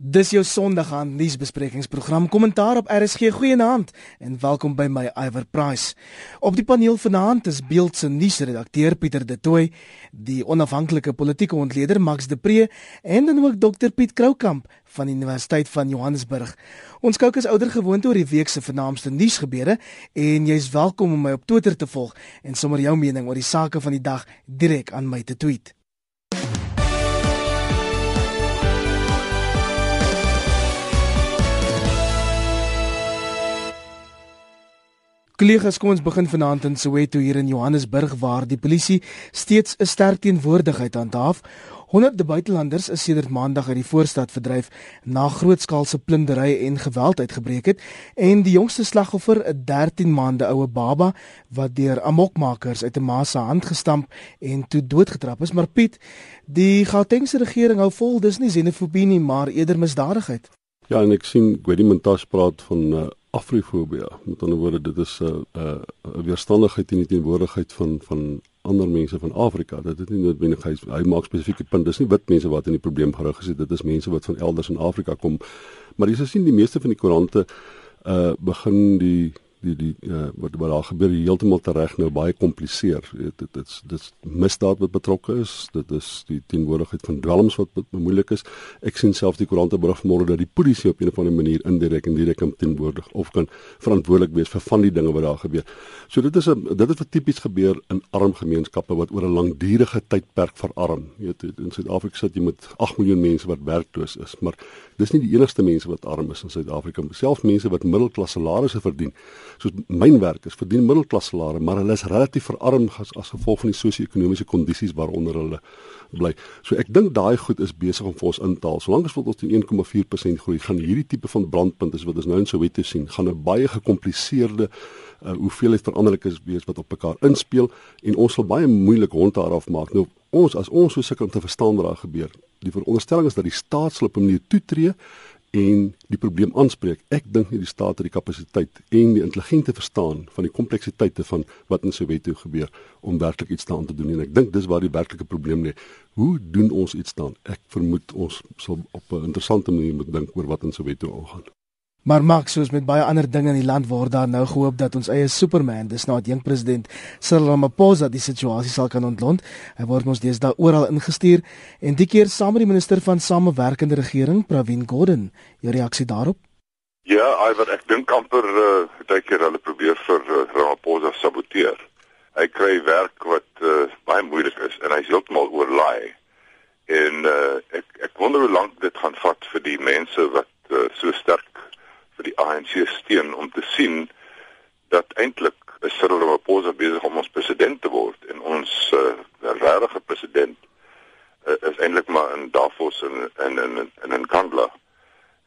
Dis jou Sondag aan nuusbesprekingsprogram Kommentaar op RSG. Goeienaand en welkom by my Iwer Price. Op die paneel vanaand is Beeld se nuusredakteur Pieter De Tooy, die onafhanklike politieke ontleder Max de Pre en dan ook Dr Piet Kroukamp van die Universiteit van Johannesburg. Ons kyk as ouer gewoonte oor die week se vernaamste nuusgebeure en jy's welkom om my op Twitter te volg en sommer jou mening oor die sake van die dag direk aan my te tweet. Kollegas, kom ons begin vanaand in Soweto hier in Johannesburg waar die polisie steeds 'n sterk teenwoordigheid handhaaf. Honderde buitelanders is sedert Maandag uit die voorstad verdryf na grootskaalse plundering en geweld uitgebreek het en die jongste slagoffer, 'n 13 maande oue baba wat deur amokmakers uit 'n ma se hand gestamp en toe doodgetrap is. Maar Piet, die Gautengse regering hou vol dis nie xenofobie nie, maar eerder misdadigheid. Ja, en ek sien Gwedi Montas praat van uh, Afrifobia. Met ander woorde, dit is 'n uh, 'n uh, weerstandigheid teen die teenwoordigheid van van ander mense van Afrika. Dit is nie noodwendig hy, hy maak spesifieke punt. Dis nie wit mense wat in die probleem gerig is. Dit is mense wat van elders in Afrika kom. Maar jy sien die meeste van die koerante uh begin die die die uh, wat wat daar gebeur heeltemal tereg nou baie kompliseer. Dit dit dit dit misdaad wat betrokke is. Dit is die teenwoordigheid van dwelms wat moeilik is. Ek sien self die koerante berig môre dat die polisie op 'n of ander manier indirek en direk kan teenwoordig of kan verantwoordelik wees vir van die dinge wat daar gebeur. So dit is 'n dit het wat tipies gebeur in arm gemeenskappe wat oor 'n langdurige tydperk verarm. Jy weet in Suid-Afrika sit jy met 8 miljoen mense wat werkloos is, maar dis nie die enigste mense wat arm is in Suid-Afrika. Selfs mense wat middelklas salarisse verdien soos mynwerkers verdien middelklas salarisse, maar hulle is relatief verarm as, as gevolg van die sosio-ekonomiese kondisies waaronder hulle bly. So ek dink daai goed is besig om vir ons in te haal. Solank as ons teen 1,4% groei, gaan hierdie tipe van brandpunte wat ons nou in Soweto sien, gaan 'n baie gekompliseerde uh, hoeveelheid veranderlikes wees wat op mekaar inspel en ons sal baie moeilik hond daar af maak. Nou ons as ons so sukkel om te verstaan wat daar gebeur. Die veronderstelling is dat die staat sal op 'n manier toetree en die probleem aanspreek. Ek dink nie die staat het die kapasiteit en die intelligente verstaan van die kompleksiteite van wat in Soweto gebeur om werklik iets daaraan te doen en ek dink dis waar die werklike probleem lê. Hoe doen ons iets dan? Ek vermoed ons sal op 'n interessante manier moet dink oor wat in Soweto aangaan. Maar Max, soos met baie ander dinge in die land word daar nou gehoop dat ons eie Superman, dis nou die president Cyril Ramaphosa die situasie sal kan ontlont. Hy word ons deesdae oral ingestuur en die keer saam met die minister van samewerkende regering, Pravin Gordhan. Jou reaksie daarop? Ja, Iver, ek dink amper uh, baie keer hulle probeer vir uh, Ramaphosa saboteer. Hy kry werk wat uh, baie moeilik is en hy's heeltemal oorlaai. En uh, ek ek wonder hoe lank dit gaan vat vir die mense wat uh, so sterk vir die ANC steun om te sien dat eintlik is Cyril Ramaphosa besig om ons president te word en ons uh, regte president uh, is eintlik maar in Davos en en in in in Kandla.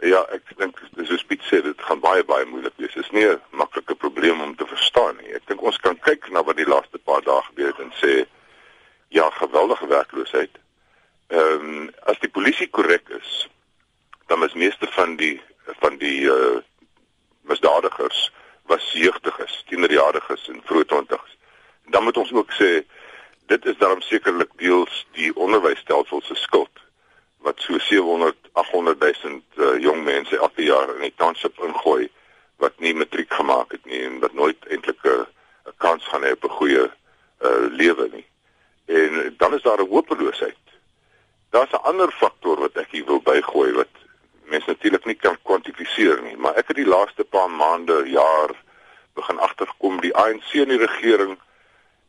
Ja, ek dink dis so spesifiek sê dit gaan baie baie moeilik wees. Dit is nie 'n maklike probleem om te verstaan nie. Ek dink ons kan kyk na wat die laaste paar dae gebeur het en sê ja, geweldige werkloosheid. Ehm um, as die polisie korrek is, dan is meeste van die van die uh misdadigers was jeugdiges, tienerjariges en vroeë 20's. Dan moet ons ook sê dit is daarom sekerlik deels die onderwysstelsel se skuld wat so 700 800 000 uh, jong mense elke jaar in die township ingooi wat nie matriek gemaak het nie en wat nooit eintlik 'n kans gaan hê op 'n goeie uh, lewe nie. En dan is daar 'n hopeloosheid. Daar's 'n ander faktor wat ek hier wil bygooi wat mense natuurlik nie kan kwantifiseer nie, maar ek het die laaste paar maande, jaar begin agterkom die ANC en die regering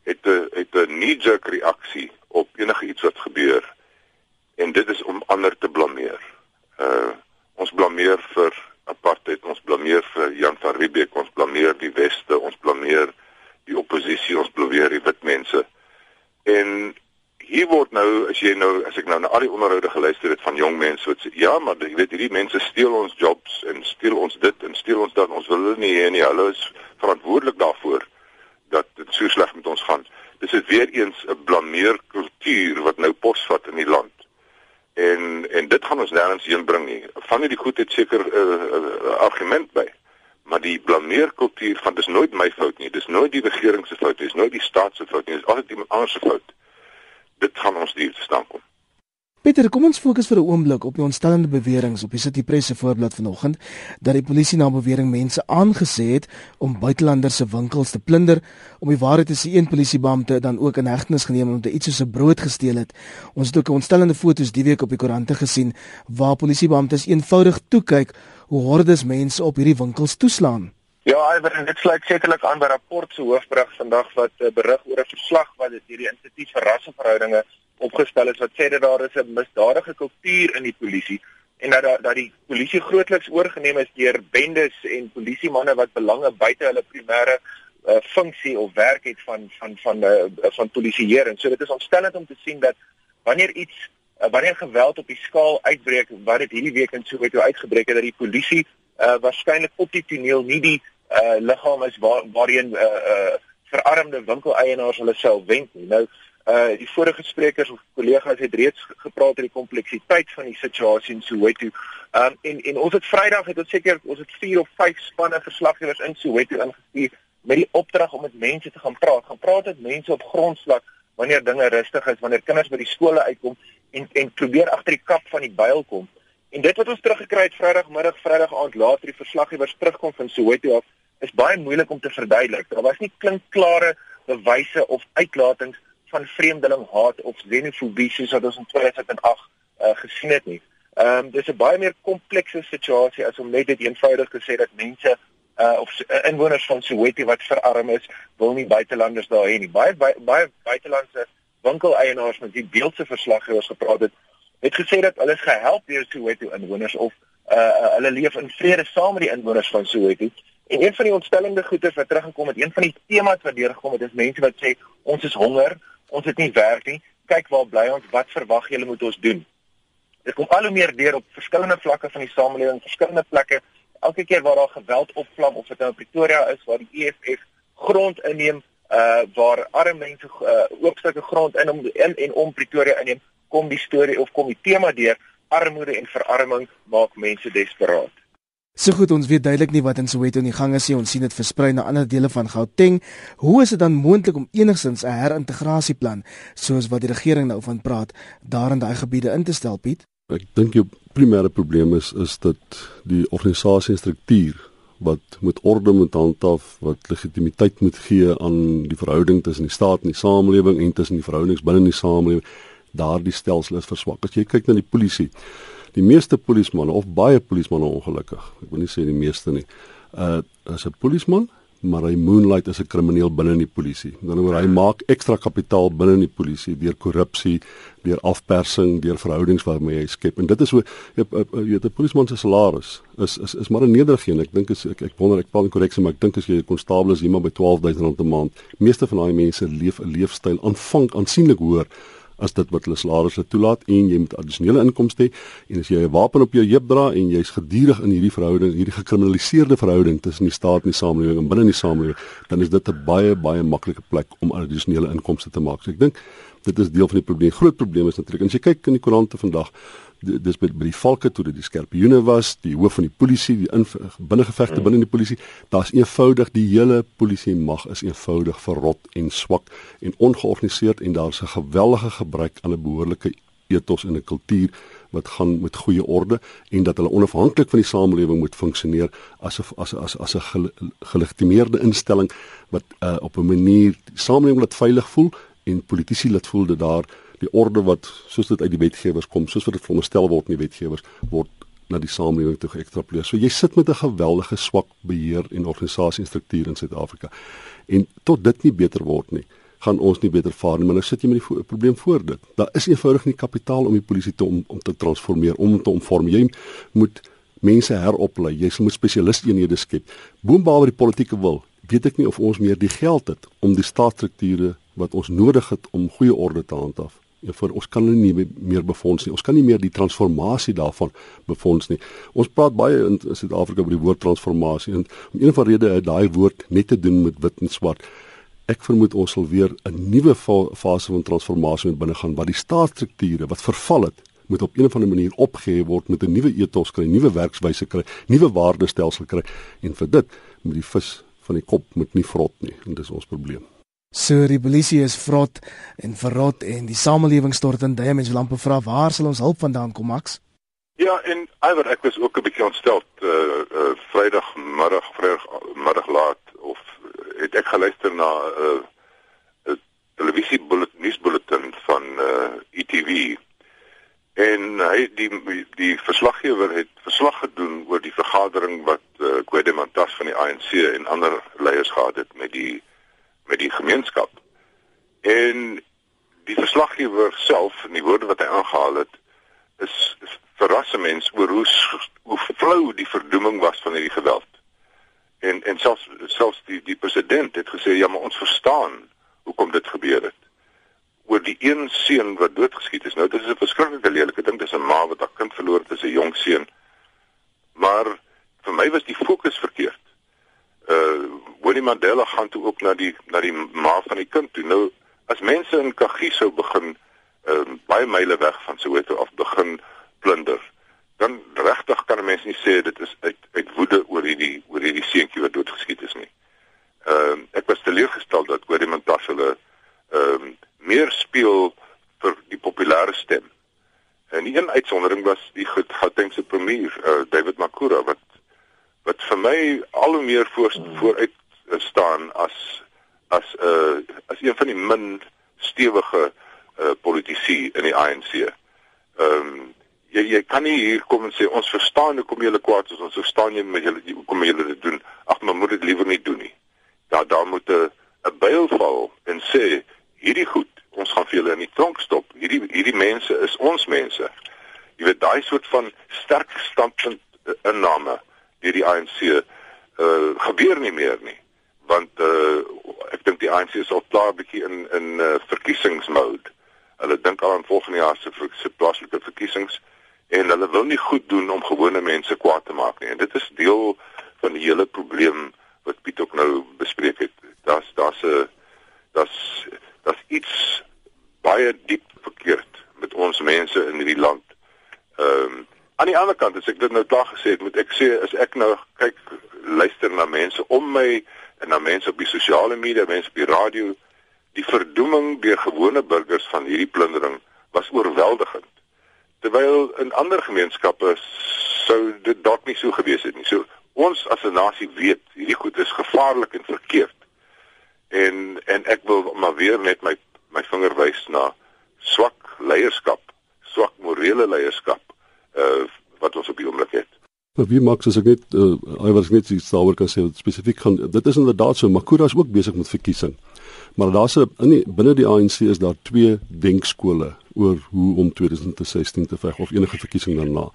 het 'n het 'n knee-jerk reaksie op enige iets wat gebeur en dit is om ander te blameer. Uh ons blameer vir apartheid, ons blameer vir Jan van Riebeeck, ons blameer die weste, ons blameer die oppositie, ons blameer die wit mense. En hier word nou as jy nou as ek nou na al die onderhoude geluister het van jong mense wat sê ja maar jy weet hierdie mense steel ons jobs en steel ons dit en steel ons dat ons wil hulle nie hê nie. Hulle is verantwoordelik daarvoor dat dit so sleg met ons gaan. Dis is weer eens 'n blameer kultuur wat nou posvat in die land. En en dit gaan ons nêrens heen bring nie. Van hierdie goed het seker 'n uh, uh, argument by. Maar die blameer kultuur van dis nooit my fout nie. Dis nooit die regering se fout nie. Dis nooit die staat se fout nie. Dis altyd iemand anders se fout dit gaan ons duur te staan kom. Pieter, kom ons fokus vir 'n oomblik op die ontstellende beweringe op die City Press se voorblad vanoggend dat die polisie na bewering mense aangesê het om buitelanders se winkels te plunder. Om die waarheid te sê, een polisiebeampte dan ook in hegtenis geneem omdat hy iets soos 'n brood gesteel het. Ons het ook ontstellende foto's die week op die koerante gesien waar polisiebeamptes eenvoudig toe kyk hoe hordes mense op hierdie winkels toeslaan. Ja, Iver, en dit sluit sekerlik aan by rapport se hoofberig vandag wat uh, berig oor 'n verslag wat dit hierdie instituut vir rasseverhoudinge opgestel is wat sê dat daar is 'n misdadige kultuur in die polisie en dat dat die polisie grootliks oorgeneem is deur bendes en polisiemanne wat belange buite hulle primêre uh, funksie of werk het van van van uh, van polisieering. So dit is ontstellend om te sien dat wanneer iets uh, wanneer geweld op die skaal uitbreek wat dit hierdie week in Soweto uitgebreek het dat die polisie uh, waarskynlik op die toneel nie die uh liggaam is waar waarheen uh uh verarmde winkeleienaars hulle self wend nie. Nou uh die vorige sprekers of kollegas het reeds gepraat oor die kompleksiteit van die situasie in Soweto. Um en en ons het Vrydag het ons seker ons het 4 of 5 spanne verslaggewers in Soweto ingestuur met die opdrag om met mense te gaan praat. Gaan praat met mense op grondslag wanneer dinge rustig is, wanneer kinders by die skole uitkom en en probeer agter die kap van die byl kom. En dit wat ons teruggekry het Vrydagmiddag, Vrydag aand later die verslaggewers terugkom van Soweto af, is baie moeilik om te verduidelik. Daar was nie klinkklare bewyse of uitlatings van vreemdelinghaat of xenofobie soos wat ons in 2008 uh, gesien het nie. Ehm um, dis 'n baie meer komplekse situasie as om net dit eenvoudig te sê dat mense uh, of uh, inwoners van Soweto wat verarm is, wil nie buitelanders daar hê nie. Baie baie, baie buitelandse winkeleienaars met die beeldse verslaggewers gepraat het, het gesê dat hulle gehelp deur Soweto inwoners of uh, hulle leef in vrede saam met die inwoners van Soweto. En een van die ontstellende goeters wat teruggekom het, een van die temas wat deurgekom het, is mense wat sê ons is honger, ons het nie werk nie. Kyk waar bly ons? Wat verwag julle moet ons doen? Dit kom al hoe meer deur op verskillende vlakke van die samelewing, verskillende plekke. Elke keer waar daar geweld opvlam of dit nou Pretoria is waar die EFF grond inneem, uh waar arme mense uh, oop stukke grond in om in en om Pretoria inneem, kom die storie of kom die tema deur armoede en verarming maak mense desperaat. So goed, ons weet duidelik nie wat in Soweto in die gang is nie. Ons sien dit versprei na ander dele van Gauteng. Hoe is dit dan moontlik om enigstens 'n herintegrasieplan soos wat die regering nou van praat, daar in daai gebiede in te stel, Piet? Ek dink jou primêre probleem is is dat die organisasie en struktuur wat moet orde moet handhaaf, wat legitimiteit moet gee aan die verhouding tussen die staat en die samelewing en tussen die verhoudings binne die samelewing, daardie stelsel is verswak. As jy kyk na die polisie, die meeste polismanne of baie polismanne ongelukkig. Ek wil nie sê die meeste nie. Uh as 'n polisman, maar hy moonlight as 'n krimineel binne in die polisie. Dan oor hy maak ekstra kapitaal binne in die polisie deur korrupsie, deur afpersing, deur verhoudings waarmee hy skep. En dit is so jy weet 'n polisman se salaris is is is maar 'n nederige een. Ek dink is ek ek wonder ek praat korrek, maar ek dink as jy 'n konstabel is, iemand by 12000 rand 'n maand. Meeste van daai mense leef 'n leefstyl aanvang aansienlik hoër as dit wat hulle salarisse toelaat en jy moet addisionele inkomste hê en as jy 'n wapen op jou heup dra en jy's gedurig in hierdie verhouding, hierdie gekriminaliseerde verhouding tussen die staat en die samelewing en binne in die samelewing, dan is dit 'n baie baie maklike plek om addisionele inkomste te maak. So ek dink dit is deel van die probleem. Groot probleem is natuurlik as jy kyk in die koerante vandag dis by, by die valke toe dit die skerpioene was, die hoof van die polisie, die binnengevegte binne die polisie, daar's eenvoudig die hele polisie mag is eenvoudig verrot en swak en ongeorganiseerd en daar's 'n geweldige gebrek aan 'n behoorlike ethos en 'n kultuur wat gaan met goeie orde en dat hulle onafhanklik van die samelewing moet funksioneer as 'n as 'n as as 'n gelegitimeerde instelling wat uh, op 'n manier die samelewing laat veilig voel en politici laat voel dat daar die orde wat soos dit uit die wetgewers kom, soos wat dit veronderstel word in die wetgewers, word na die samelewing toe geëkstrapoleer. So jy sit met 'n geweldige swak beheer en organisasie en struktuur in Suid-Afrika. En tot dit nie beter word nie, gaan ons nie beter vaar nie, maar nou sit jy met die probleem voor dit. Daar is eenvoudig nie kapitaal om die polisie te om, om te transformeer, om te omvorm. Jy moet mense heroplei. Jy moet spesialisteenhede skep. Boonbehalwe die politieke wil, weet ek nie of ons meer die geld het om die staatsstrukture wat ons nodig het om goeie orde te handhaaf vir ons kan nie meer befonds nie. Ons kan nie meer die transformasie daarvan befonds nie. Ons praat baie in Suid-Afrika oor die woord transformasie en om een van rede het daai woord net te doen met wit en swart. Ek vermoed ons sal weer 'n nuwe fase van transformasie moet binne gaan wat die staatsstrukture wat verval het moet op 'n of ander manier opgehef word met 'n nuwe ethos kry, nuwe werkswyse kry, nuwe waardestelsel kry en vir dit moet die vis van die kop moet nie vrot nie en dis ons probleem. So die polisie is vrot en verrot en die samelewing stort in duie mense lampe vra waar sal ons hulp vandaan kom Max? Ja, en iwer ek was ook 'n bietjie ontstel uh uh Vrydagmiddag, Vrydagmiddag laat of het ek geluister na 'n uh, uh, televisie bulletin nuusbulletin van uh ETV en hy die die verslaggewer het verslag gedoen oor die vergadering wat uh, Guedemantas van die ANC en ander leiers gehad het met die met die gemeenskap. En die verslaggewer self en die woorde wat hy aangehaal het is, is verrasse mens oor hoe hoe flou die verdoeming was van hierdie geweld. En en selfs selfs die die president het gesê ja, maar ons verstaan hoekom dit gebeur het oor die een seun wat doodgeskiet is. Nou dit is 'n verskriklike lelike ding. Dis 'n ma wat haar kind verloor het, 'n jong seun. Maar vir my was die fokus verkeerd. Uh Winnie Mandela gaan toe ook na die na die ma van die kind toe. Nou as mense in Kagiso begin ehm uh, baie myle weg van Soweto af begin plunder, dan regtig kan 'n mens nie sê dit is uit uit woede oor hierdie oor hierdie seentjie wat doodgeskiet is nie. Ehm uh, ek was teleurgestel dat Winnie Mandela ehm um, meer speel vir die populêre stem. En een uitsondering was die Gautengse premier, uh, David Makura wat wat vir my al hoe meer voor vooruit staan as as 'n uh, as een van die min stewige uh, politici in die ANC. Ehm um, jy jy kan nie hier kom en sê ons verstaan hoekom jy kwaad is, ons verstaan jy met julle hoekom jy dit doen. Ag, maar moet dit liewer nie doen nie. Daar daar moet 'n 'n byl val en sê hierdie goed, ons gaan vir julle in die tronk stop. Hierdie hierdie mense is ons mense. Jy weet daai soort van sterk standpunt uh, inname deur die ANC uh gebeur nie meer nie. Want uh ek dink die ANC is al klaar bietjie in in uh, verkiesingsmode. Hulle dink al aan volgende jaar se se plaaslike verkiesings en hulle wil nie goed doen om gewone mense kwaad te maak nie. En dit is deel van die hele probleem wat Piet ook nou bespreek het. Daar's daar's 'n daar's daar's iets baie diep verkeerd met ons mense in hierdie land. Ehm um, aan die ander kant as ek dit nou klaar gesê het, moet ek sê as ek nou kyk luister na mense om my en na mense op die sosiale media, mense op die radio, die verdoeming deur gewone burgers van hierdie plundering was oorweldigend. Terwyl in ander gemeenskappe sou dit dalk nie so gewees het nie. So ons as 'n nasie weet hierdie goed is gevaarlik en verkeerd en en ek wil maar weer net my my vinger wys na swak leierskap, swak morele leierskap uh wat ons op die oomblik het. Maar wie maak as ek net uh, hy was net iets daaroor kan sê wat spesifiek gaan dit is inderdaad so Makura is ook besig met verkiesing. Maar daar's 'n in die binne die ANC is daar twee denkskole oor hoe om 2016 te veg of enige verkiesing daarna.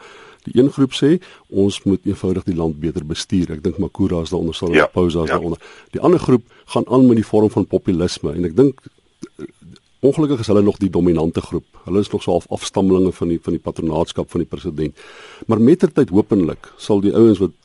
Die een groep sê ons moet eenvoudig die land beter bestuur. Ek dink Makura is daaronder sal ja, is ja. daaronder. Die ander groep gaan aan met die vorm van populisme en ek dink eh, ongelukkig is hulle nog die dominante groep. Hulle is nog so half afstammelinge van die van die patronaatskap van die president. Maar mettertyd hopelik sal die ouens wat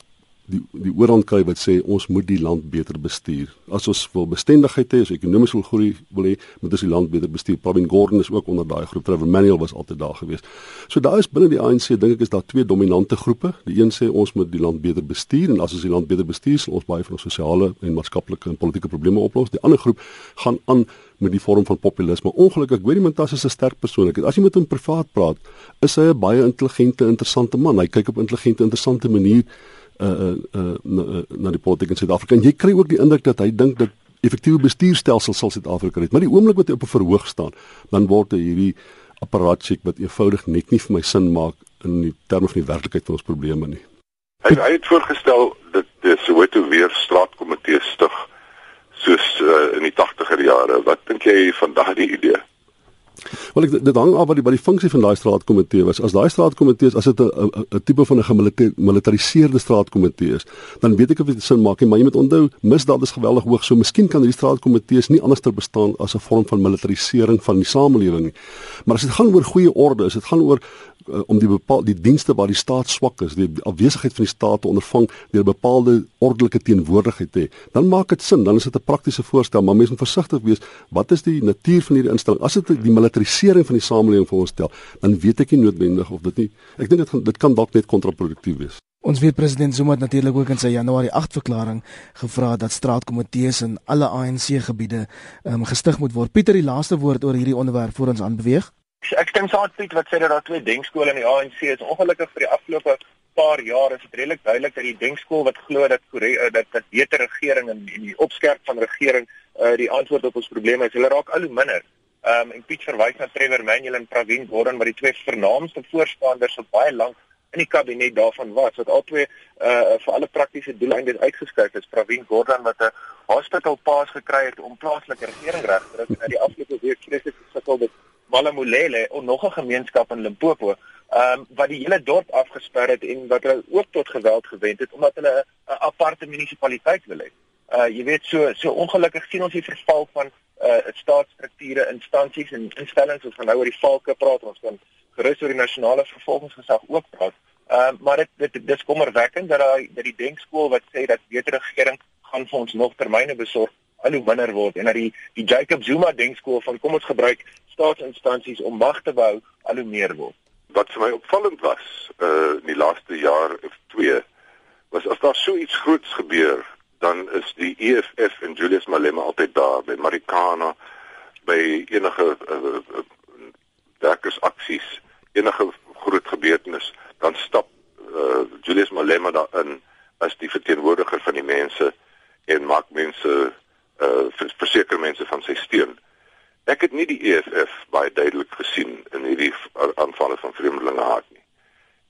die die oorhand kry wat sê ons moet die land beter bestuur. As ons wil bestendigheid hê, as ekonomies wil groei, wil hê moet ons die land beter bestuur. Pravin Gordhan is ook onder daai groep. Trevor Manuel was altyd daar gewees. So daar is binne die ANC dink ek is daar twee dominante groepe. Die een sê ons moet die land beter bestuur en as ons die land beter bestuur, sal ons baie van ons sosiale en maatskaplike en politieke probleme oplos. Die ander groep gaan aan met die vorm van populisme. Ongelukkig, Gwedi Mantashe is 'n sterk persoonlikheid. As jy met hom privaat praat, is hy 'n baie intelligente, interessante man. Hy kyk op intelligente, interessante manier uh, uh, na, na die politiek in Suid-Afrika. En jy kry ook die indruk dat hy dink dat effektiewe bestuurstelsel sal Suid-Afrika red. Maar die oomblik wat hy op 'n verhoog staan, dan word hy hierdie apparaatjie wat eenvoudig net nie vir my sin maak in die terme van die werklikheid van ons probleme nie. Hy hy het voorgestel dat die Soweto weer straatkomitee stig soos uh, in die 80er jare. Wat dink jy van daardie idee? Wel ek dit hang af wat die wat die funksie van daai straatkomitee was. As daai straatkomitee is as dit 'n tipe van 'n gemilitariseerde straatkomitee is, dan weet ek of dit sin maak nie, maar jy moet onthou misdaad is geweldig hoog. So miskien kan hierdie straatkomitees nie anders ter bestaan as 'n vorm van militarisering van die samelewing nie. Maar as dit gaan oor goeie orde, as dit gaan oor uh, om die bepaal die dienste waar die staat swak is, die afwesigheid van die staat te ondervang deur 'n bepaalde ordelike teenwoordigheid te hê, dan maak dit sin, dan is dit 'n praktiese voorstel, maar mense moet versigtig wees. Wat is die natuur van hierdie instelling? As dit die militarisering van die samelewing voorstel, dan weet ek nie noodwendig of dit nie. Ek dink dit dit kan dalk net kontraproduktief wees. Ons weet president Zuma het natuurlik ook in sy Januarie 8 verklaring gevra dat straatkomitees in alle ANC gebiede um, gestig moet word. Pieter, die laaste woord oor hierdie onderwerp voor ons aanbeweeg. Ek stem saam met Piet wat sê dat daar twee denkskole in die ANC is. Ongelukkig vir die afgelope paar jaar is dit redelik duidelik dat die denkskool wat glo dat eh, dat dat beter regering en, en die opskerp van regering uh, die antwoord op ons probleme is, hulle raak al hoe minder. Ehm um, en Piet verwys na Trevor Manuel en Pravin Gordhan wat die twee vernaamste voorstanders op baie lank in die kabinet daarvan was wat albei uh vir alle praktiese doeleindes uitgeskryf is. Pravin Gordhan wat 'n hospital pass gekry het om plaaslike regering reg te kry in die afgelope week vreeslik gesukkel met Malamulele of nog 'n gemeenskap in Limpopo, ehm um, wat die hele dorp afgesper het en wat hulle ook tot geweld gewend het omdat hulle 'n aparte munisipaliteit wil hê. Uh jy weet so so ongelukkig sien ons die verval van uh staatsstrukture, instansies en instellings ons gaan nou oor die valke praat ons kan gerus oor die nasionale vervolgingsgesag ook praat. Ehm uh, maar dit dit dis kommerwekkend dat daai dat die denkskool wat sê dat beter regering gaan vir ons nog termyne besorg al hoe minder word en dat die die Jacob Zuma denkskool van kom ons gebruik staatsinstansies om mag te bou al hoe meer word. Wat vir my opvallend was uh in die laaste jaar of 2 was as daar so iets groots gebeur dan is die EFF en Julius Malema altyd daar by Marikana by enige uh, uh, werkersaksies enige groot gebeurtenis dan stap uh, Julius Malema daarin as die verteenwoordiger van die mense en maak mense uh, verseker mense van sy steun. Ek het nie die EFF baie duidelik gesien in hierdie aanvalle van vreemdelinge haat nie.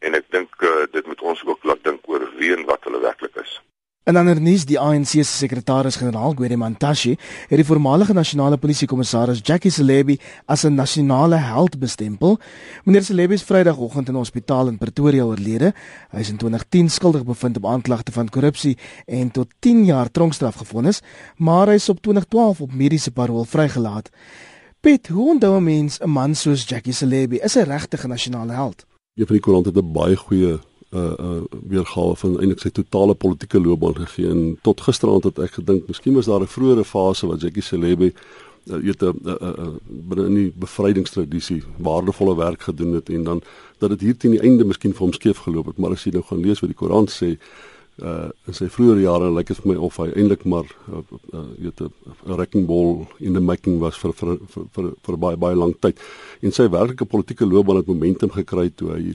En ek dink uh, dit moet ons ook laat dink oor wie en wat hulle werklik is. In ander nuus, die ANC se sekretaris-generaal, Gwede Mantashe, het die voormalige nasionale polisiekommissaris Jackie Celebi as 'n nasionale held bestempel. Meneer Celebi is Vrydagoggend in 'n hospitaal in Pretoria oorlede. Hy is in 2010 skuldig bevind op aanklagte van korrupsie en tot 10 jaar tronkstraf gevonnis, maar hy is op 2012 op mediese parol vrygelaat. Piet, hoe onthou 'n mens 'n man soos Jackie Celebi? Is hy regtig 'n nasionale held? Die koerante het 'n baie goeie uh uh weergawe van eintlik sy totale politieke loopbaan gegee. En tot gisteraand het ek gedink miskien was daar 'n vroeëre fase wat Jackie Celebi uh, weet 'n uh, uh, uh, binne in die bevrydingstradisie waardevolle werk gedoen het en dan dat dit hier teen die einde miskien vir hom skeef geloop het. Maar as jy nou gaan lees wat die koerant sê uh in sy vroeë jare lyk dit vir my of hy eintlik maar uh, uh, weet 'n rekkingbol in the making was vir vir vir, vir, vir baie baie lank tyd. En sy werklike politieke loopbaan het momentum gekry toe hy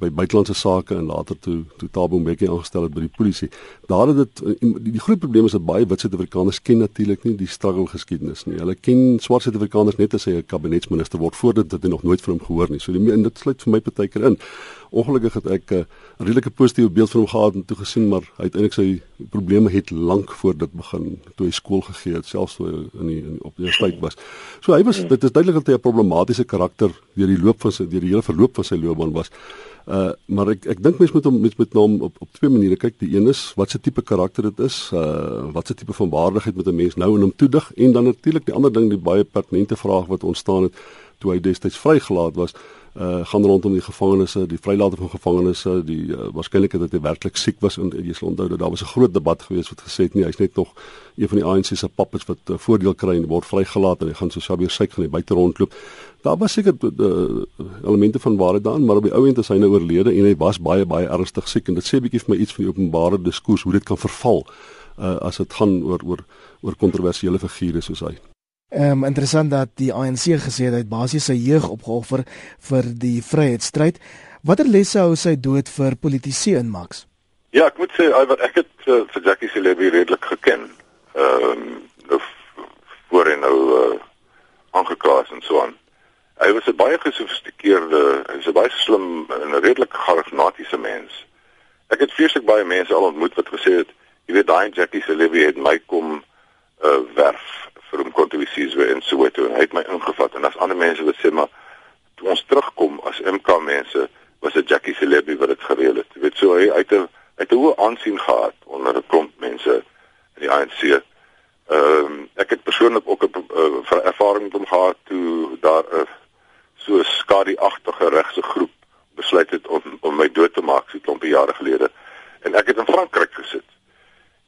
by buitelandse sake en later toe toe Tabo Mbeki aangestel het by die polisie. Daar het dit die, die groot probleem is dat baie wit Suid-Afrikaners ken natuurlik nie die struggle geskiedenis nie. Hulle ken swart Suid-Afrikaners net as hy 'n kabinetsminister word voordat dit nog nooit van hom gehoor nie. So die en dit sluit vir my partykeer in. Ongelukkig het ek 'n uh, redelike positiewe beeld van hom gehad en toe gesien maar uiteindelik sy probleme het lank voor dit begin toe hy skool gegee het selfs toe in die in op die universiteit was. So hy was dit is duidelik dat hy 'n problematiese karakter deur die loop van sy deur die hele verloop van sy loopbaan was. Uh maar ek ek dink mense moet hom met met hom op op twee maniere kyk. Die een is wat se tipe karakter dit is, uh wat se tipe van waardigheid moet 'n mens nou in hom toedig en dan natuurlik die ander ding die baie pertinente vraag wat ontstaan het toe hy destyds vrygelaat was uh gaan rondom die gevangenisse, die vrylating van gevangenisse, die uh, waarskynlik dat hy werklik siek was en jy sal onthou dat daar was 'n groot debat gewees wat gesê het nee, hy's net nog een van die ANC se pappes wat uh, voordeel kry en word vrygelaat en hy gaan so Xavier Syk gaan hy buite rondloop. Daar was seker uh, elemente van waarheid daarin, maar op die ou end is hy nou oorlede en hy was baie baie ernstig siek en dit sê bietjie vir my iets van die openbare diskurs hoe dit kan verval uh as dit gaan oor oor oor kontroversiële figure soos hy. Ehm um, interessant dat die ANC gesê het hy basies sy jeug opgeoffer vir die vryheidsstryd. Watter lesse hou sy dood vir politici in Max? Ja, ek moet sê Iver, ek het uh, vir Jackie Celebi redelik geken. Ehm um, voor en nou uh, aangeklaas en so aan. Hy was 'n baie gesofistikeerde, hy's 'n baie slim en 'n redelik charismatiese mens. Ek het vreeslik baie mense al ontmoet wat gesê het, jy weet daai Jackie Celebi het my kom uh, werf vir hom kontributief weer in Soweto en hy het my ingevat en as ander mense wat sê maar toe ons terugkom as MK mense was dit Jackie Celebi wat dit gereël het. Jy weet so hy uit 'n uit 'n hoë aansien gehad onder 'n klomp mense in die ANC. Ehm um, ek het persoonlik ook 'n uh, ervaring met hom gehad toe daar 'n so skadu-agtige regse groep besluit het om om my dood te maak so 'n klompie jare gelede en ek het in Frankryk gesit.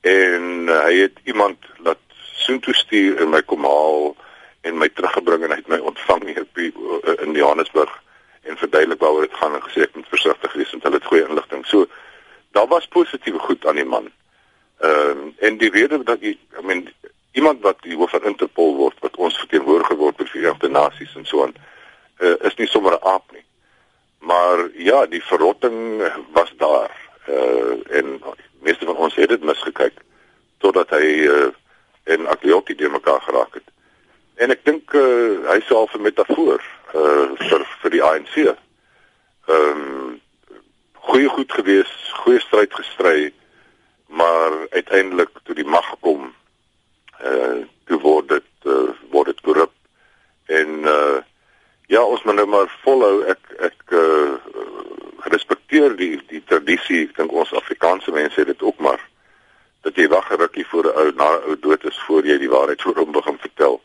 En uh, hy het iemand laat soontoe stuur en my kom haal en my teruggebring en hy het my ontvang hier in Johannesburg en verduidelik waaroor dit gaan en gesê ek moet versigtig wees want hulle het goeie inligting. So daar was positiewe goed aan die man. Ehm uh, en die rede dat ek I mean iemand wat die hoof van Interpol word wat ons verteenwoordiger word by die Nasies en so aan uh, is nie sommer 'n aap nie. Maar ja, die verrotting was daar. Uh en meeste van ons het dit misgekyk totdat hy uh en Akliotti deur mekaar geraak het. En ek dink uh hy sou 'n metafoor uh vir vir die ANC. Ehm um, goeie goed gewees, goeie stryd gestry, maar uiteindelik toe die mag gekom uh toe word dit uh, word dit korrup en uh ja ons moet nou maar volhou ek ek uh respekteer die die tradisie ek dink ons Afrikaanse mense het dit ook maar dat jy wag 'n rukkie voor 'n ou na 'n ou dood is voor jy die waarheid voor hom begin vertel.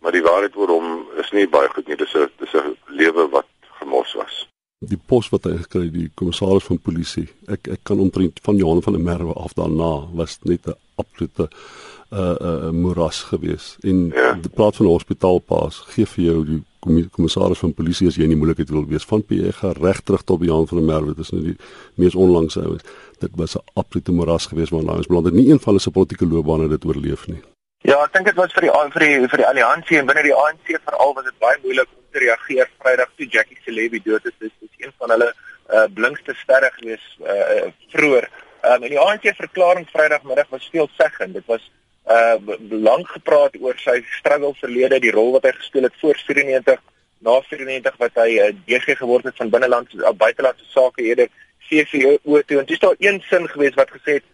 Maar die waarheid oor hom is nie baie goed nie. Dis 'n dis 'n lewe wat gemors was. Die pos wat hy gekry die kommissaris van polisie ek ek kan omtrent van Johan van der Merwe af daarna was net 'n absolute 'n uh, 'n uh, moeras gewees. En ja. die plaas van 'n hospitaalpaas gee vir jou die kommissaris van polisie as jy in die moeilikheid wil wees van PG reg terug tot Jan van der Merwe dis nou die mees onlangs ouens dit was 'n absolute moeras gewees maar langs beland het nie een van hulle se politieke loopbane dit oorleef nie Ja, ek dink dit was vir die vir die vir die alliansie en binne die ANC veral was dit baie moeilik om te reageer Vrydag toe Jackie Celebi dood is. Dit is een van hulle uh blinkste sterre gewees uh vroeër. Um, en die ANC verklaring Vrydagmiddag was veelzeggend. Dit was uh lank gepraat oor sy struggle verlede, die rol wat hy gespeel het voor 94, na 94 wat hy 'n uh, DG geword het van binneland uh, buitelandse sake eerder CVO toe en dis daar een sin gewees wat gesê het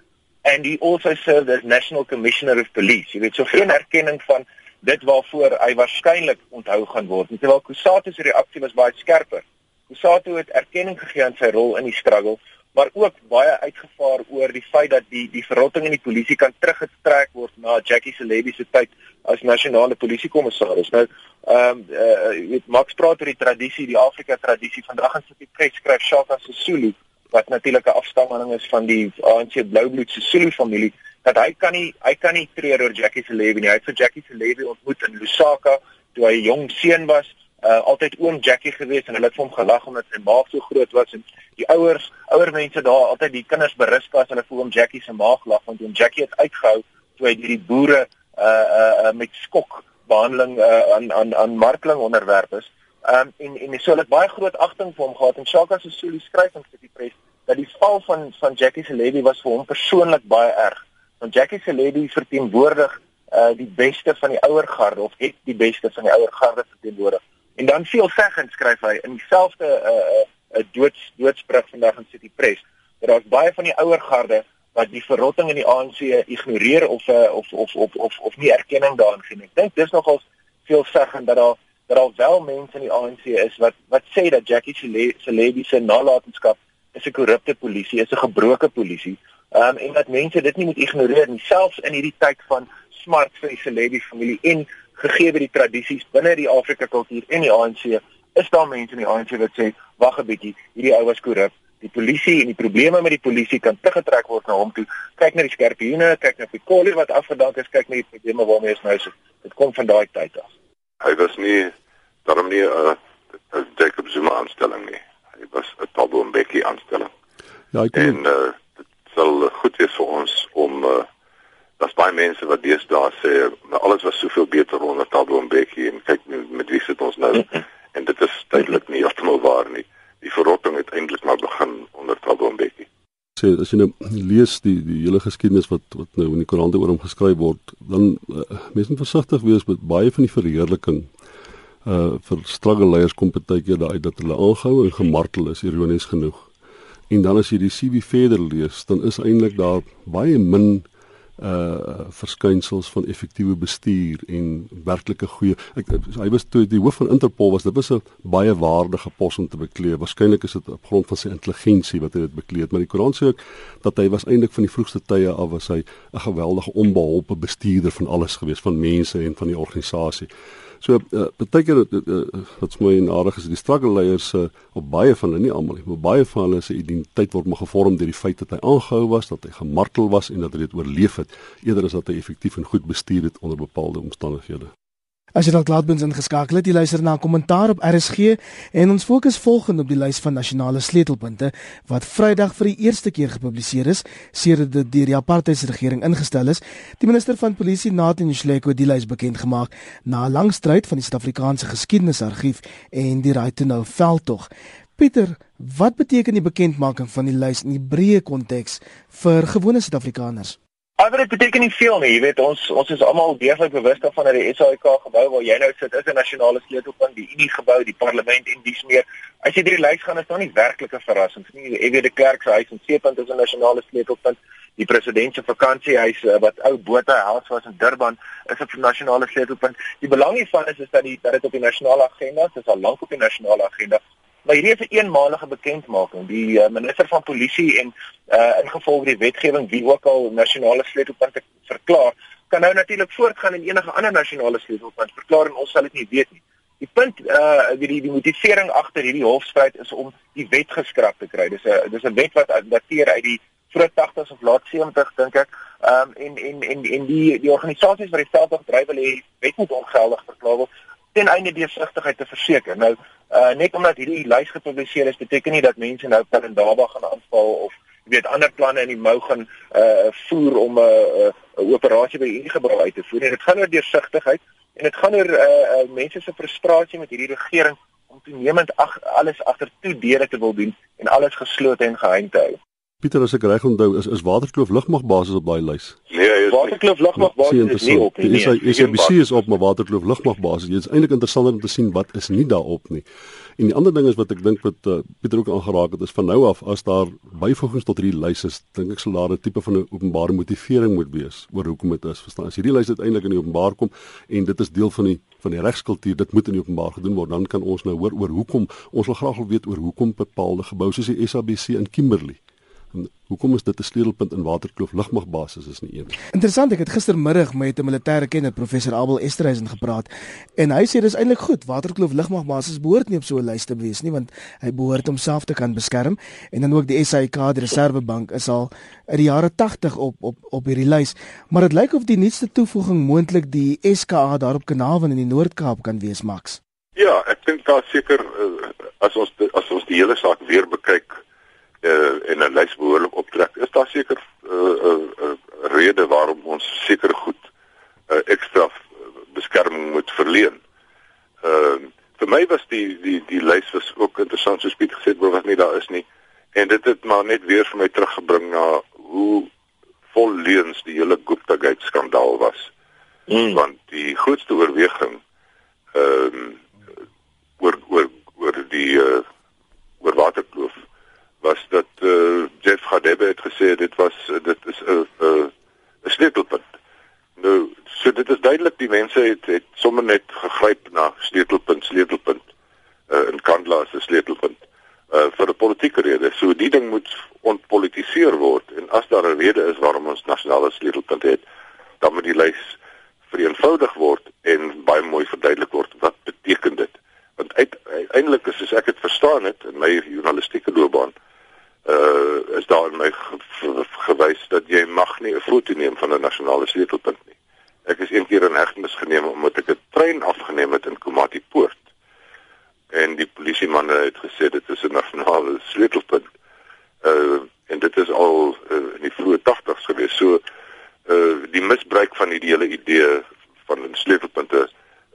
and he also served as national commissioner of police. Jy weet so geen erkenning van dit waarvoor hy waarskynlik onthou gaan word. Terwyl Kusatu se reaksie was baie skerper. Kusatu het erkenning gegee aan sy rol in die struggle maar ook baie uitgevaar oor die feit dat die die verrotting in die polisie kan teruggetrek word na Jackie Celebi se tyd as nasionale polisiekommissaris. Nou, ehm um, uh, weet Max praat oor die tradisie, die Afrika tradisie. Vandag in sy pres skryf Shaka Sisulu wat natuurlik 'n afstammeling is van die ANC Bloubloed Sisulu familie dat hy kan nie hy kan nie treur oor Jackie Celebi nie. Hy het vir Jackie Celebi ontmoet in Lusaka toe hy jong seun was uh, altyd oom Jackie gewees en hulle het hom gelag omdat sy maag so groot was en die ouers ouer mense daar altyd die kinders berus as hulle vir oom Jackie se maag lag want oom Jackie het uitgehou toe hy hierdie boere uh, uh, uh, met skok behandeling uh, aan aan aan markling onderwerp is. Um, en en so het baie groot agting vir hom gehad en Shaka se Suli skryf in sy pres dat die val van van Jackie se lady was vir hom persoonlik baie erg. Want Jackie se lady verteenwoordig uh die beste van die ouer garde of het die beste van die ouer garde verteenwoordig. En dan veelzeggend skryf hy in dieselfde 'n uh, uh, uh, doods doodsbrug vandag in City Press dat daar's baie van die ouer garde wat die verrotting in die ANC ignoreer of uh, of, of of of of nie erkenning daaraan gee nie. Ek dink dis nogals veelzeggend dat daar dat daar wel mense in die ANC is wat wat sê dat Jackie Celebi se nalatenskap is 'n korrupte polisie, is 'n gebroke polisie. Ehm um, en dat mense dit nie moet ignoreer nie, selfs in hierdie tyd van smart vir die Celebi familie en gegee by die tradisies binne die Afrika kultuur en die ANC, is daar mense in die ANC wat sê, wag 'n bietjie, hierdie ou was korrup. Die polisie en die probleme met die polisie kan teruggetrek word na hom toe. Kyk na die skerpioene, kyk na die kolle wat afgedank is, kyk na die probleme waarmee ons nou sit. Dit kom van daai tyd af. Hy was nie daarom nie 'n uh, Jacob Zuma aanstelling nie. Hy was 'n Thabo Mbeki aanstelling. Ja, ek en uh, dit sal goed wees vir ons om uh, daar's baie mense wat deesdae sê alles was soveel beter onder Thabo Mbeki en kyk nou met wie sit ons nou en dit is duidelik nie heeltemal waar nie. Die verrotting het eintlik maar begin onder Thabo Mbeki. Sê as jy nou lees die die hele geskiedenis wat wat nou in die koerante oor hom geskryf word, dan uh, mense moet versigtig wees met baie van die verheerliking uh vir struggle leiers kom baie keer daai dat hulle aangehou en gemartel is ironies genoeg. En dan as jy die CV verder lees, dan is eintlik daar baie min uh verskynsels van effektiewe bestuur en werklike goeie ek hy was toe die hoof van Interpol was dit was 'n baie waardige pos om te beklee waarskynlik is dit op grond van sy intelligensie wat hy dit beklee het maar die Koran sê ook dat hy was eintlik van die vroegste tye af was hy 'n geweldige onbeholpe bestuurder van alles gewees van mense en van die organisasie So uh, baie keer uh, uh, wat my aardig is die struggle leiers uh, op baie van hulle nie almal nie, maar baie van hulle se identiteit word maar gevorm deur die feit dat hy aangehou was, dat hy gemartel was en dat hy dit oorleef het, eerder as dat hy effektief en goed bestuur het onder bepaalde omstandighede. As jy dalk laatbens ingeskakel het, jy luister na 'n kommentaar op RSG en ons fokus volgende op die lys van nasionale sleutelpunte wat Vrydag vir die eerste keer gepubliseer is sedert dit deur die apartheidsregering ingestel is. Die minister van polisie, Nathan Shleko, het die lys bekend gemaak na 'n lang stryd van die Suid-Afrikaanse Geskiedenisargief en die Right to Know veldtog. Pieter, wat beteken die bekendmaking van die lys in die breë konteks vir gewone Suid-Afrikaners? Maar dit beteken nie veel nie, jy weet ons ons is almal deeglik bewus daarvan dat die SAIK gebou waar jy nou sit is 'n nasionale sleutelpunt, die Unie gebou, die parlement en dis meer. As jy hierdie lys gaan is daar nie werklike verrassings nie. Ek weet die klerk se huis in Seepunt is 'n nasionale sleutelpunt. Die president se vakansiehuis eh, wat ou bote huis was in Durban is 'n nasionale sleutelpunt. Die belang hiervan is is dat die dat dit op die nasionale agenda is, dit is al lank op die nasionale agenda. Maar hierdie is 'n eenmalige bekendmaking. Die uh, minister van polisie en uh ingevolge die wetgewing wie ook al nasionale sleutelpunte verklaar, kan nou natuurlik voortgaan en enige ander nasionale sleutelpunt verklaar en ons sal dit nie weet nie. Die punt uh die die, die motivering agter hierdie hofstryd is om die wet geskraap te kry. Dis 'n dis 'n wet wat dateer uit die vroeg 80s of laat 70s dink ek. Ehm um, en en en en die die organisasies wat die veldtog dryf wil hê wet moet ongeldig verklaar word ten einde deursigtigheid te verseker. Nou uh net omdat hierdie lys gepubliseer is, beteken nie dat mense nou Pelindaba gaan aanval of jy weet ander planne in die mou gaan uh voer om 'n uh, 'n uh, operasie by hierdie gebou uit te voer. Dit gaan oor deursigtigheid en dit gaan oor uh, uh mense se frustrasie met hierdie regering om toenemend ag alles agter toe deure te wil doen en alles geslote en geheim te hou. Pieter as ek reg onthou is is Waterkloof lugmagbasis op daai lys. Nee, is Waterkloof lugmagbasis is nie op nie. Nee, is SABC is op maar Waterkloof lugmagbasis. Dit is eintlik interessant om te sien wat is nie daarop nie. En die ander ding is wat ek dink wat uh, Pieter ook aangeraak het is van nou af as daar byvoegings tot hierdie lys is, dink ek sal daar 'n tipe van 'n openbare motivering moet wees oor hoekom dit is. Verstaan? As hierdie lys uiteindelik in die openbaar kom en dit is deel van die van die regskultuur, dit moet in die openbaar gedoen word, dan kan ons nou hoor oor hoekom ons wil graag wil weet oor hoekom bepaalde geboue soos die SABC in Kimberley hoekom is dit 'n sleutelpunt in Waterkloof lugmagbasis is nie een. Interessant, ek het gistermiddag met 'n militêre kenner professor Abel Esterhuizen gepraat en hy sê dis eintlik goed. Waterkloof lugmagbasis behoort nie op so 'n lys te wees nie want hy behoort homself te kan beskerm en dan ook die SAIK die Reservebank is al in die jare 80 op op op hierdie lys. Maar dit lyk of die nuutste toevoeging moontlik die SKA daar op Kanavan in die Noord-Kaap kan wees, Max. Ja, ek dink daar seker uh, as ons as ons die hele saak weer bekyk uh, en 'n lys behoorlik optrek, is daar seker 'n uh, uh, uh, rede waarom ons seker goed uh, ekstra beskerming moet verleen. Ehm uh, vir my was die die die lys was ook interessant soos Piet gesê het, maar wat nie daar is nie. En dit het maar net weer vir my teruggebring na hoe vol leuns die hele Gupta Gate skandaal was. Mm. Want die grootste oorweging ehm um, oor oor oor die uh, oor waterkloof was dat uh, Jeff Gadebe het gesê dit was uh, dit is 'n uh, 'n uh, 'n sleutelpunt. Nou, so dit is duidelik die mense het het sommer net gegryp na sleutelpunt sleutelpunt uh, in Kandla 'n sleutelpunt uh, vir 'n politieke rede. So die ding moet ontpolitiseer word en as daar 'n rede is waarom ons nasionale sleutelpunt het, dan moet die lys vereenvoudig word en baie mooi verduidelik word wat beteken dit? Want uiteindelik is as ek dit verstaan het in my journalistieke loopbaan, uh is daar in my gewys dat jy mag nie 'n foto neem van 'n nasionale sleutelpunt nie. Ek is een keer in hegtenis geneem omdat ek 'n trein afgeneem het in Komati Poort. En die polisiemanne het gesê dit is 'n nasionale sleutelpunt. Uh en dit is al uh, in die vroeë 80's gewees. So uh die misbruik van die hele idee van 'n sleutelpunte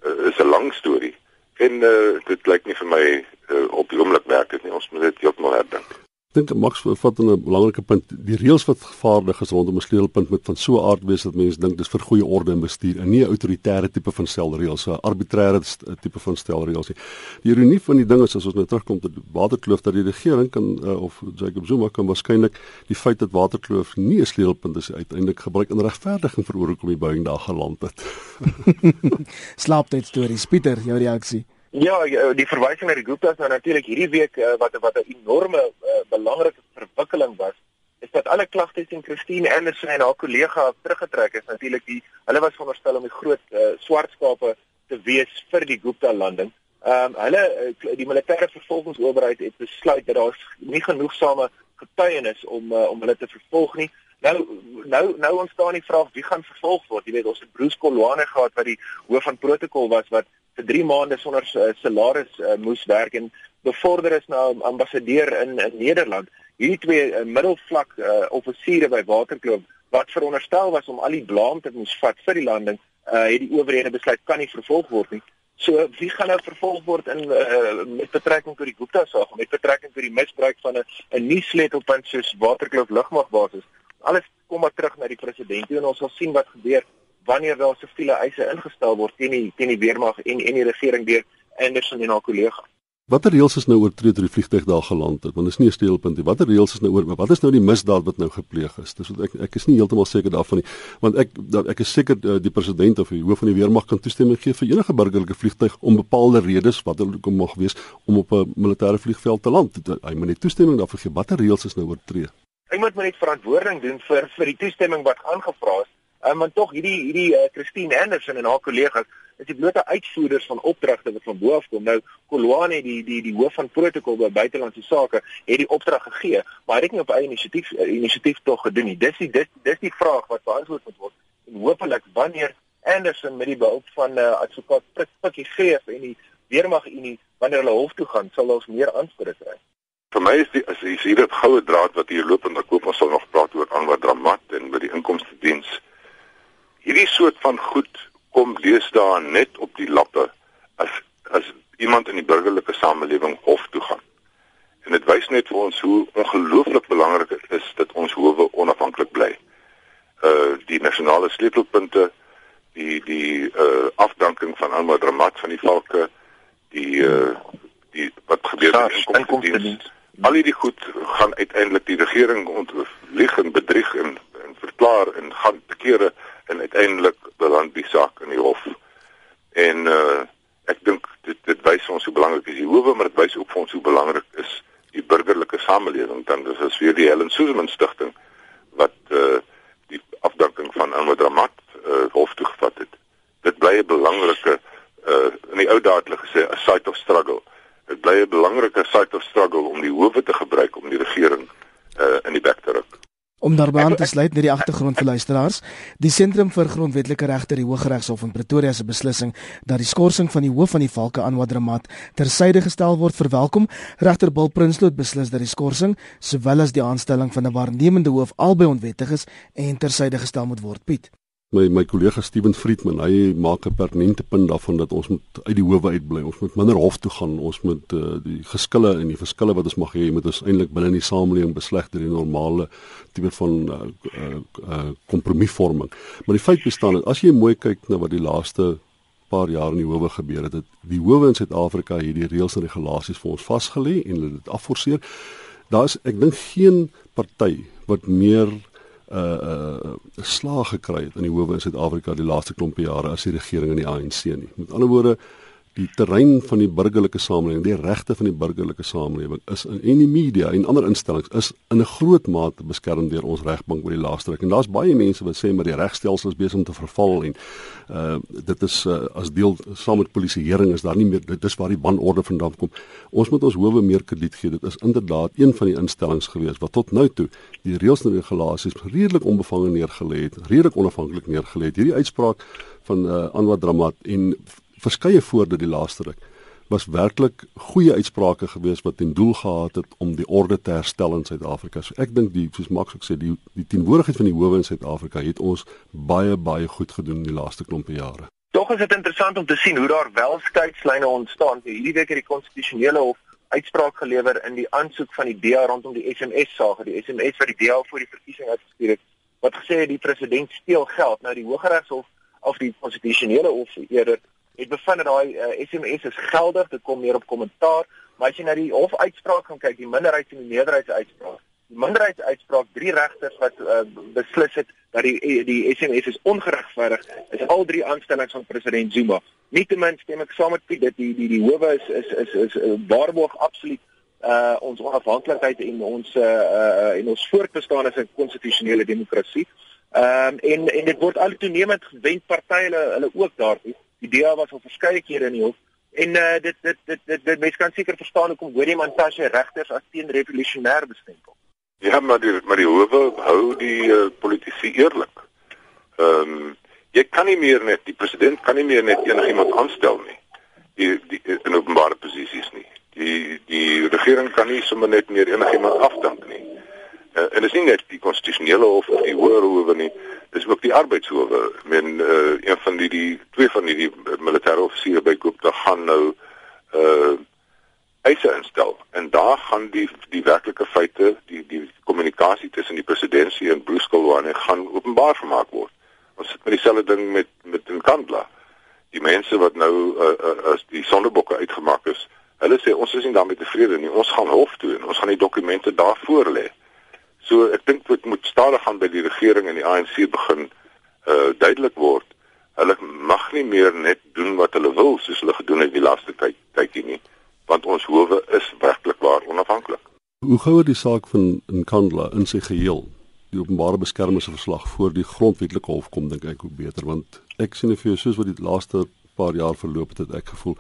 uh, is 'n lang storie. En uh dit lyk nie vir my uh, op die oomblik werk dit nie. Ons moet dit heeltemal herdink dink Max vat 'n belangrike punt. Die reëls wat gevaardig is rondom 'n sleutelpunt moet van so 'n aard wees dat mense dink dis vir goeie orde en bestuur en nie 'n autoritaire tipe van stelreëls, 'n arbitreëre tipe van stelreëls nie. Die ironie van die ding is as ons nou terugkom tot Waterkloof dat die regering kan uh, of Jacob Zuma kan waarskynlik die feit dat Waterkloof nie 'n sleutelpunt is uiteindelik gebruik in regverdiging vir hoekom die bouing daar geland het. Slaap net stories. Pieter, jou reaksie. Ja, die verwysing na die Gupta's nou natuurlik hierdie week uh, wat wat 'n enorme uh, belangrike verwikkeling was, is dat alle klagtes teen Christine Anderson en haar kollega teruggetrek is. Natuurlik die hulle was veronderstel om die groot uh, swart skape te wees vir die Gupta landing. Ehm um, hulle die militêre vervolgingsowerheid het besluit dat daar nie genoegsame getuienis om uh, om hulle te vervolg nie. Nou nou nou ontstaan die vraag wie gaan vervolg word. Jy weet ons het Bruce Kolwane gehad wat die hoof van protokol was wat vir 3 maande sonder uh, salaris uh, moes werk en bevorder is na ambassadeur in, in Nederland. Hierdie twee uh, middelvlak uh, offisiere by Waterkloof wat veronderstel was om al die blame te moes vat vir die landing, uh, het die owerhede besluit kan nie vervolg word nie. So wie gaan nou vervolg word in uh, met betrekking tot die Gupta saak, met betrekking tot die misbruik van 'n 'n nuus sleutelpunt soos Waterkloof lugmagbasis? Alles kom maar terug na die president en ons sal sien wat gebeur wanneer daar siviele eise ingestel word teen die teen die weermag en en die regering deur Anderson en haar kollega. Watter reëls is nou oortree deur die vliegtuig daar geland het? Want dit is nie 'n steelpunt nie. Watter reëls is nou oor? Wat is nou die misdaad wat nou gepleeg is? Dis wat ek ek is nie heeltemal seker daarvan nie. Want ek dat ek is seker uh, die president of die hoof van die weermag kan toestemming gee vir enige burgerlike vliegtuig om bepaalde redes wat hulle kom mag wees om op 'n militêre vliegveld te land. Hy moet net toestemming daarvoor gee. Watter reëls is nou oortree? Hy moet maar net verantwoording doen vir vir die toestemming wat aangevra is. Um, want tog hierdie hierdie uh, Christine Anderson en haar kollegas is die blote uitvoerders van opdragte wat van bo af kom. Nou Kolwane die die die hoof van protokol by buitelandse sake het die opdrag gegee, maar hy het nie op eie inisiatief uh, inisiatief tog gedoen nie. Dis die dis dis die vraag wat beantwoord moet word. En hopelik wanneer Anderson met die behulp van uh, advokaat prik pikkie gee en die weermag unie wanneer hulle hof toe gaan, sal ons meer aanspreek kry. Vir my is die is, hier 'n goue draad wat hier loop en ek koop ons sal nog praat oor aan wat dramat en by die inkomste diens. Hierdie soort van goed kom lees daar net op die lappe as as iemand in die burgerlike samelewing hof toe gaan. En dit wys net vir ons hoe ongelooflik belangrik dit is dat ons howe onafhanklik bly. Uh die nasionale sleutelpunte, die die uh afdanking van Alma Dramat van die Valke, die uh die wat gebeur in die inkomstediens. Al hierdie goed gaan uiteindelik die regering ontlieg en bedrieg en, en verklaar en gaan te kere en uiteindelik beland die saak in die hof. En uh ek dink dit dit wys ons hoe belangrik is die howe, maar dit wys ook vir ons hoe belangrik is die burgerlike samelewing dan dis as weer die Helen Suzman stigting wat uh die afdanking van Alma Dramat uh hof toe gevat het. Dit bly 'n belangrike uh in die ou dae het hulle gesê a site of struggle. Dit bly 'n belangrike site of struggle om die howe te gebruik om die regering uh in die bek te ruk. Om daarby aan te sluit met die agtergrond vir luisteraars, die Sentrum vir Grondwetlike Regte, die Hooggeregshof in Pretoria se beslissing dat die skorsing van die hoof van die Valke aanwadramat tersyde gestel word, verwelkom. Regter Bill Prinsloo het beslis dat die skorsing sowel as die aanstelling van 'n waarnemende hoof albei onwettig is en tersyde gestel moet word. Piet my my kollega Steven Friedman hy maak 'n pertinente punt daarvan dat ons moet uit die howe uitbly. Ons moet minder hof toe gaan. Ons moet uh, die geskille en die verskille wat ons mag hê, moet ons eintlik binne in die samelewing besleg deur die normale tipe van kompromisvorming. Uh, uh, uh, maar die feit bestaan dat as jy mooi kyk na wat die laaste paar jaar in die howe gebeur het, het die howe in Suid-Afrika hierdie reëls en regulasies vir ons vasgelê en hulle dit afforceer. Daar's ek dink geen party wat meer uh uh slag gekry het in die howe in Suid-Afrika die laaste klompe jare as die regering in die ANC nie. Met ander woorde, die terrein van die burgerlike samelewing, die regte van die burgerlike samelewing is in en die media en ander instellings is in 'n groot mate beskerm deur ons regbank oor die laaste ruk. En daar's baie mense wat sê maar die regstelsel is besig om te verval en uh dit is uh, as deel saam met polisieering is daar nie meer dit is waar die wanorde vandaan kom. Ons moet ons howe meer krediet gee. Dit is inderdaad een van die instellings gewees wat tot nou toe die reëls en regulasies redelik onbevange neergelê het, redelik onafhanklik neergelê het. Hierdie uitspraak van uh Anwar Dramat en verskeie voorde die laaste ruk was werklik goeie uitsprake gewees wat ten doel gehad het om die orde te herstel in Suid-Afrika. So ek dink die soos Max ook sê die die teenwoordigheid van die howe in Suid-Afrika het ons baie baie goed gedoen in die laaste klompe jare. Tog is dit interessant om te sien hoe daar wel skeidslyne ontstaan. Hierdie week het die konstitusionele hof uitspraak gelewer in die aansoek van die DA rondom die SMS saak, die SMS wat die DA voor die verkiesing uitgestuur het wat gesê het die president steel geld. Nou die Hooggeregshof of die konstitusionele hof eerder het bevind dat daai uh, eh, SMS is geldig, dit kom meer op kommentaar, maar as jy na die hof uitspraak gaan kyk, die minderheid en die meerderheid se uitspraak. Die minderheid se uitspraak, drie regters wat uh, beslis het dat die die SMS is ongeregverdig, is al drie aanstellings van president Zuma. Nietemin stem ek saam met Piet dat die die die howe is is is is, waarborg absoluut uh ons onafhanklikheid en ons uh, uh en ons voortbestaan as 'n konstitusionele demokrasie. Ehm um, en en dit word al toenemend gewend partye hulle hulle ook daartoe. Die DA was al verskeie kere in die hof en uh, dit dit dit dit, dit mense kan seker verstaan hoekom Willem Mantashe regters as teen revolusionêr bestempel. Ja, maar die maar die howe hou die uh, politici eerlik. Ehm um, jy kan nie meer net die president kan nie meer net enigiemand aanstel nie. Die, die in openbare posisies nie. Die die regering kan nie sommer net meer enigiemand afdank nie. Uh, en dit is nie net die konstitusionele hof of die hoër howe nie, dis ook die arbeidshowe. Men uh, een van die die twee van die, die militêre offisiere by Gupta gaan nou uh eise instel en daar gaan die die werklike feite die die kommunikasie tussen die presidentsie en Bruce Colwane gaan openbaar gemaak word. Ons sit met dieselfde ding met met Nkandla. Die mense wat nou uh, uh, as die sondebokke uitgemaak is, hulle sê ons is nie daarmee tevrede nie. Ons gaan hof toe en ons gaan die dokumente daar voor lê. So ek dink dit moet stadig gaan by die regering en die ANC begin uh duidelik word. Hulle mag nie meer net doen wat hulle wil soos hulle gedoen het die laaste tyd tydjie nie want ons howe is werklik waar onafhanklik. Hoe gou die saak van Nkandla in sy geheel die openbare beskermingsverslag voor die grondwetlike hof kom dink ek hoe beter want ek sien vir jou soos wat die laaste paar jaar verloop het, het ek gevoel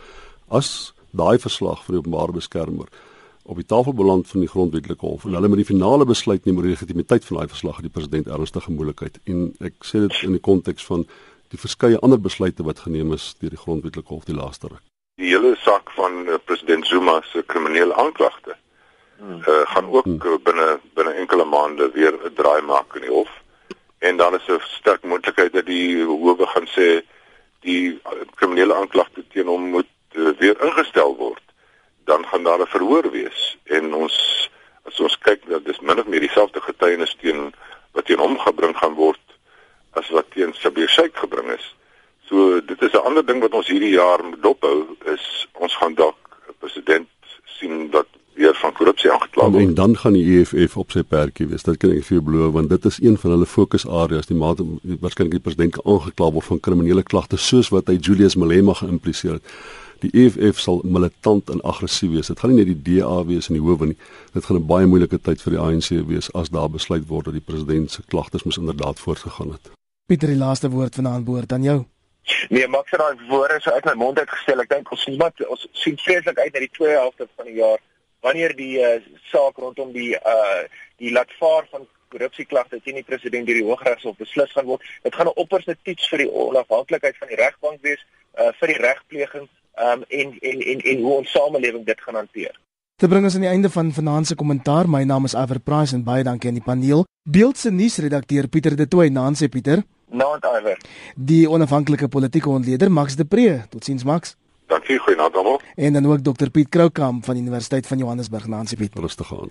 as daai verslag van die openbare beskermer op die tafel beland van die grondwetlike hof. En hulle met die finale besluit neem oor die legitimiteit van daai verslag het die president ernstige moeilikheid. En ek sê dit in die konteks van die verskeie ander besluite wat geneem is deur die grondwetlike hof die laaste ruk. Die hele saak van uh, president Zuma se kriminele aanklagte uh, gaan ook uh, binne binne enkele maande weer 'n draai maak in die hof. En dan is 'n sterk moontlikheid dat die howe gaan sê die kriminele aanklagte teen hom moet uh, weer ingestel word dan gaan daar 'n verhoor wees en ons as ons kyk dat dis min of meer dieselfde getuienis teen wat teen hom gebring gaan word as wat teen Sabir Sheikh gebring is. So dit is 'n ander ding wat ons hierdie jaar moet dophou is ons gaan dalk 'n president sien dat weer van korrupsie aangekla word. En dan gaan die EFF op sy perkie wees. Dit kan ek vir jou beloof want dit is een van hulle fokusareas. Die mate waarskynlik die president aangekla word van kriminele klagte soos wat hy Julius Malema geïmpliseer het. Die EFF sal militant en aggressief wees. Dit gaan nie net die DA wees in die howe nie. Dit gaan 'n baie moeilike tyd vir die ANC wees as daar besluit word dat die president se klagtes moes inderdaad voortgegaan het. Pieter, die laaste woord vanaand behoort aan jou. Nee, maak sy daai woorde so uit my mond uitgestel. Ek dink ons sien wat ons sien vreeslik uit na die tweede helfte van die jaar wanneer die uh, saak rondom die uh die laatvaar van korrupsieklagte teen die president deur die Hooggeregshof beslis gaan word. Dit gaan 'n opperste toets vir die onafhanklikheid van die regbank wees, uh vir die regpleging um en en en en hoe ons samelewing dit gaan hanteer. Dit bring ons aan die einde van vanaand se kommentaar. My naam is Iver Price en baie dankie aan die paneel. Beeldse nuusredakteur Pieter De Tooy, Nancy Pieter. Naand Iver. Die onafhanklike politieke ontleder Max de Pre. Totsiens Max. Dankie, goeienaand almal. En dan ook Dr Piet Kroukamp van Universiteit van Johannesburg, Nancy Piet. Rustig aan.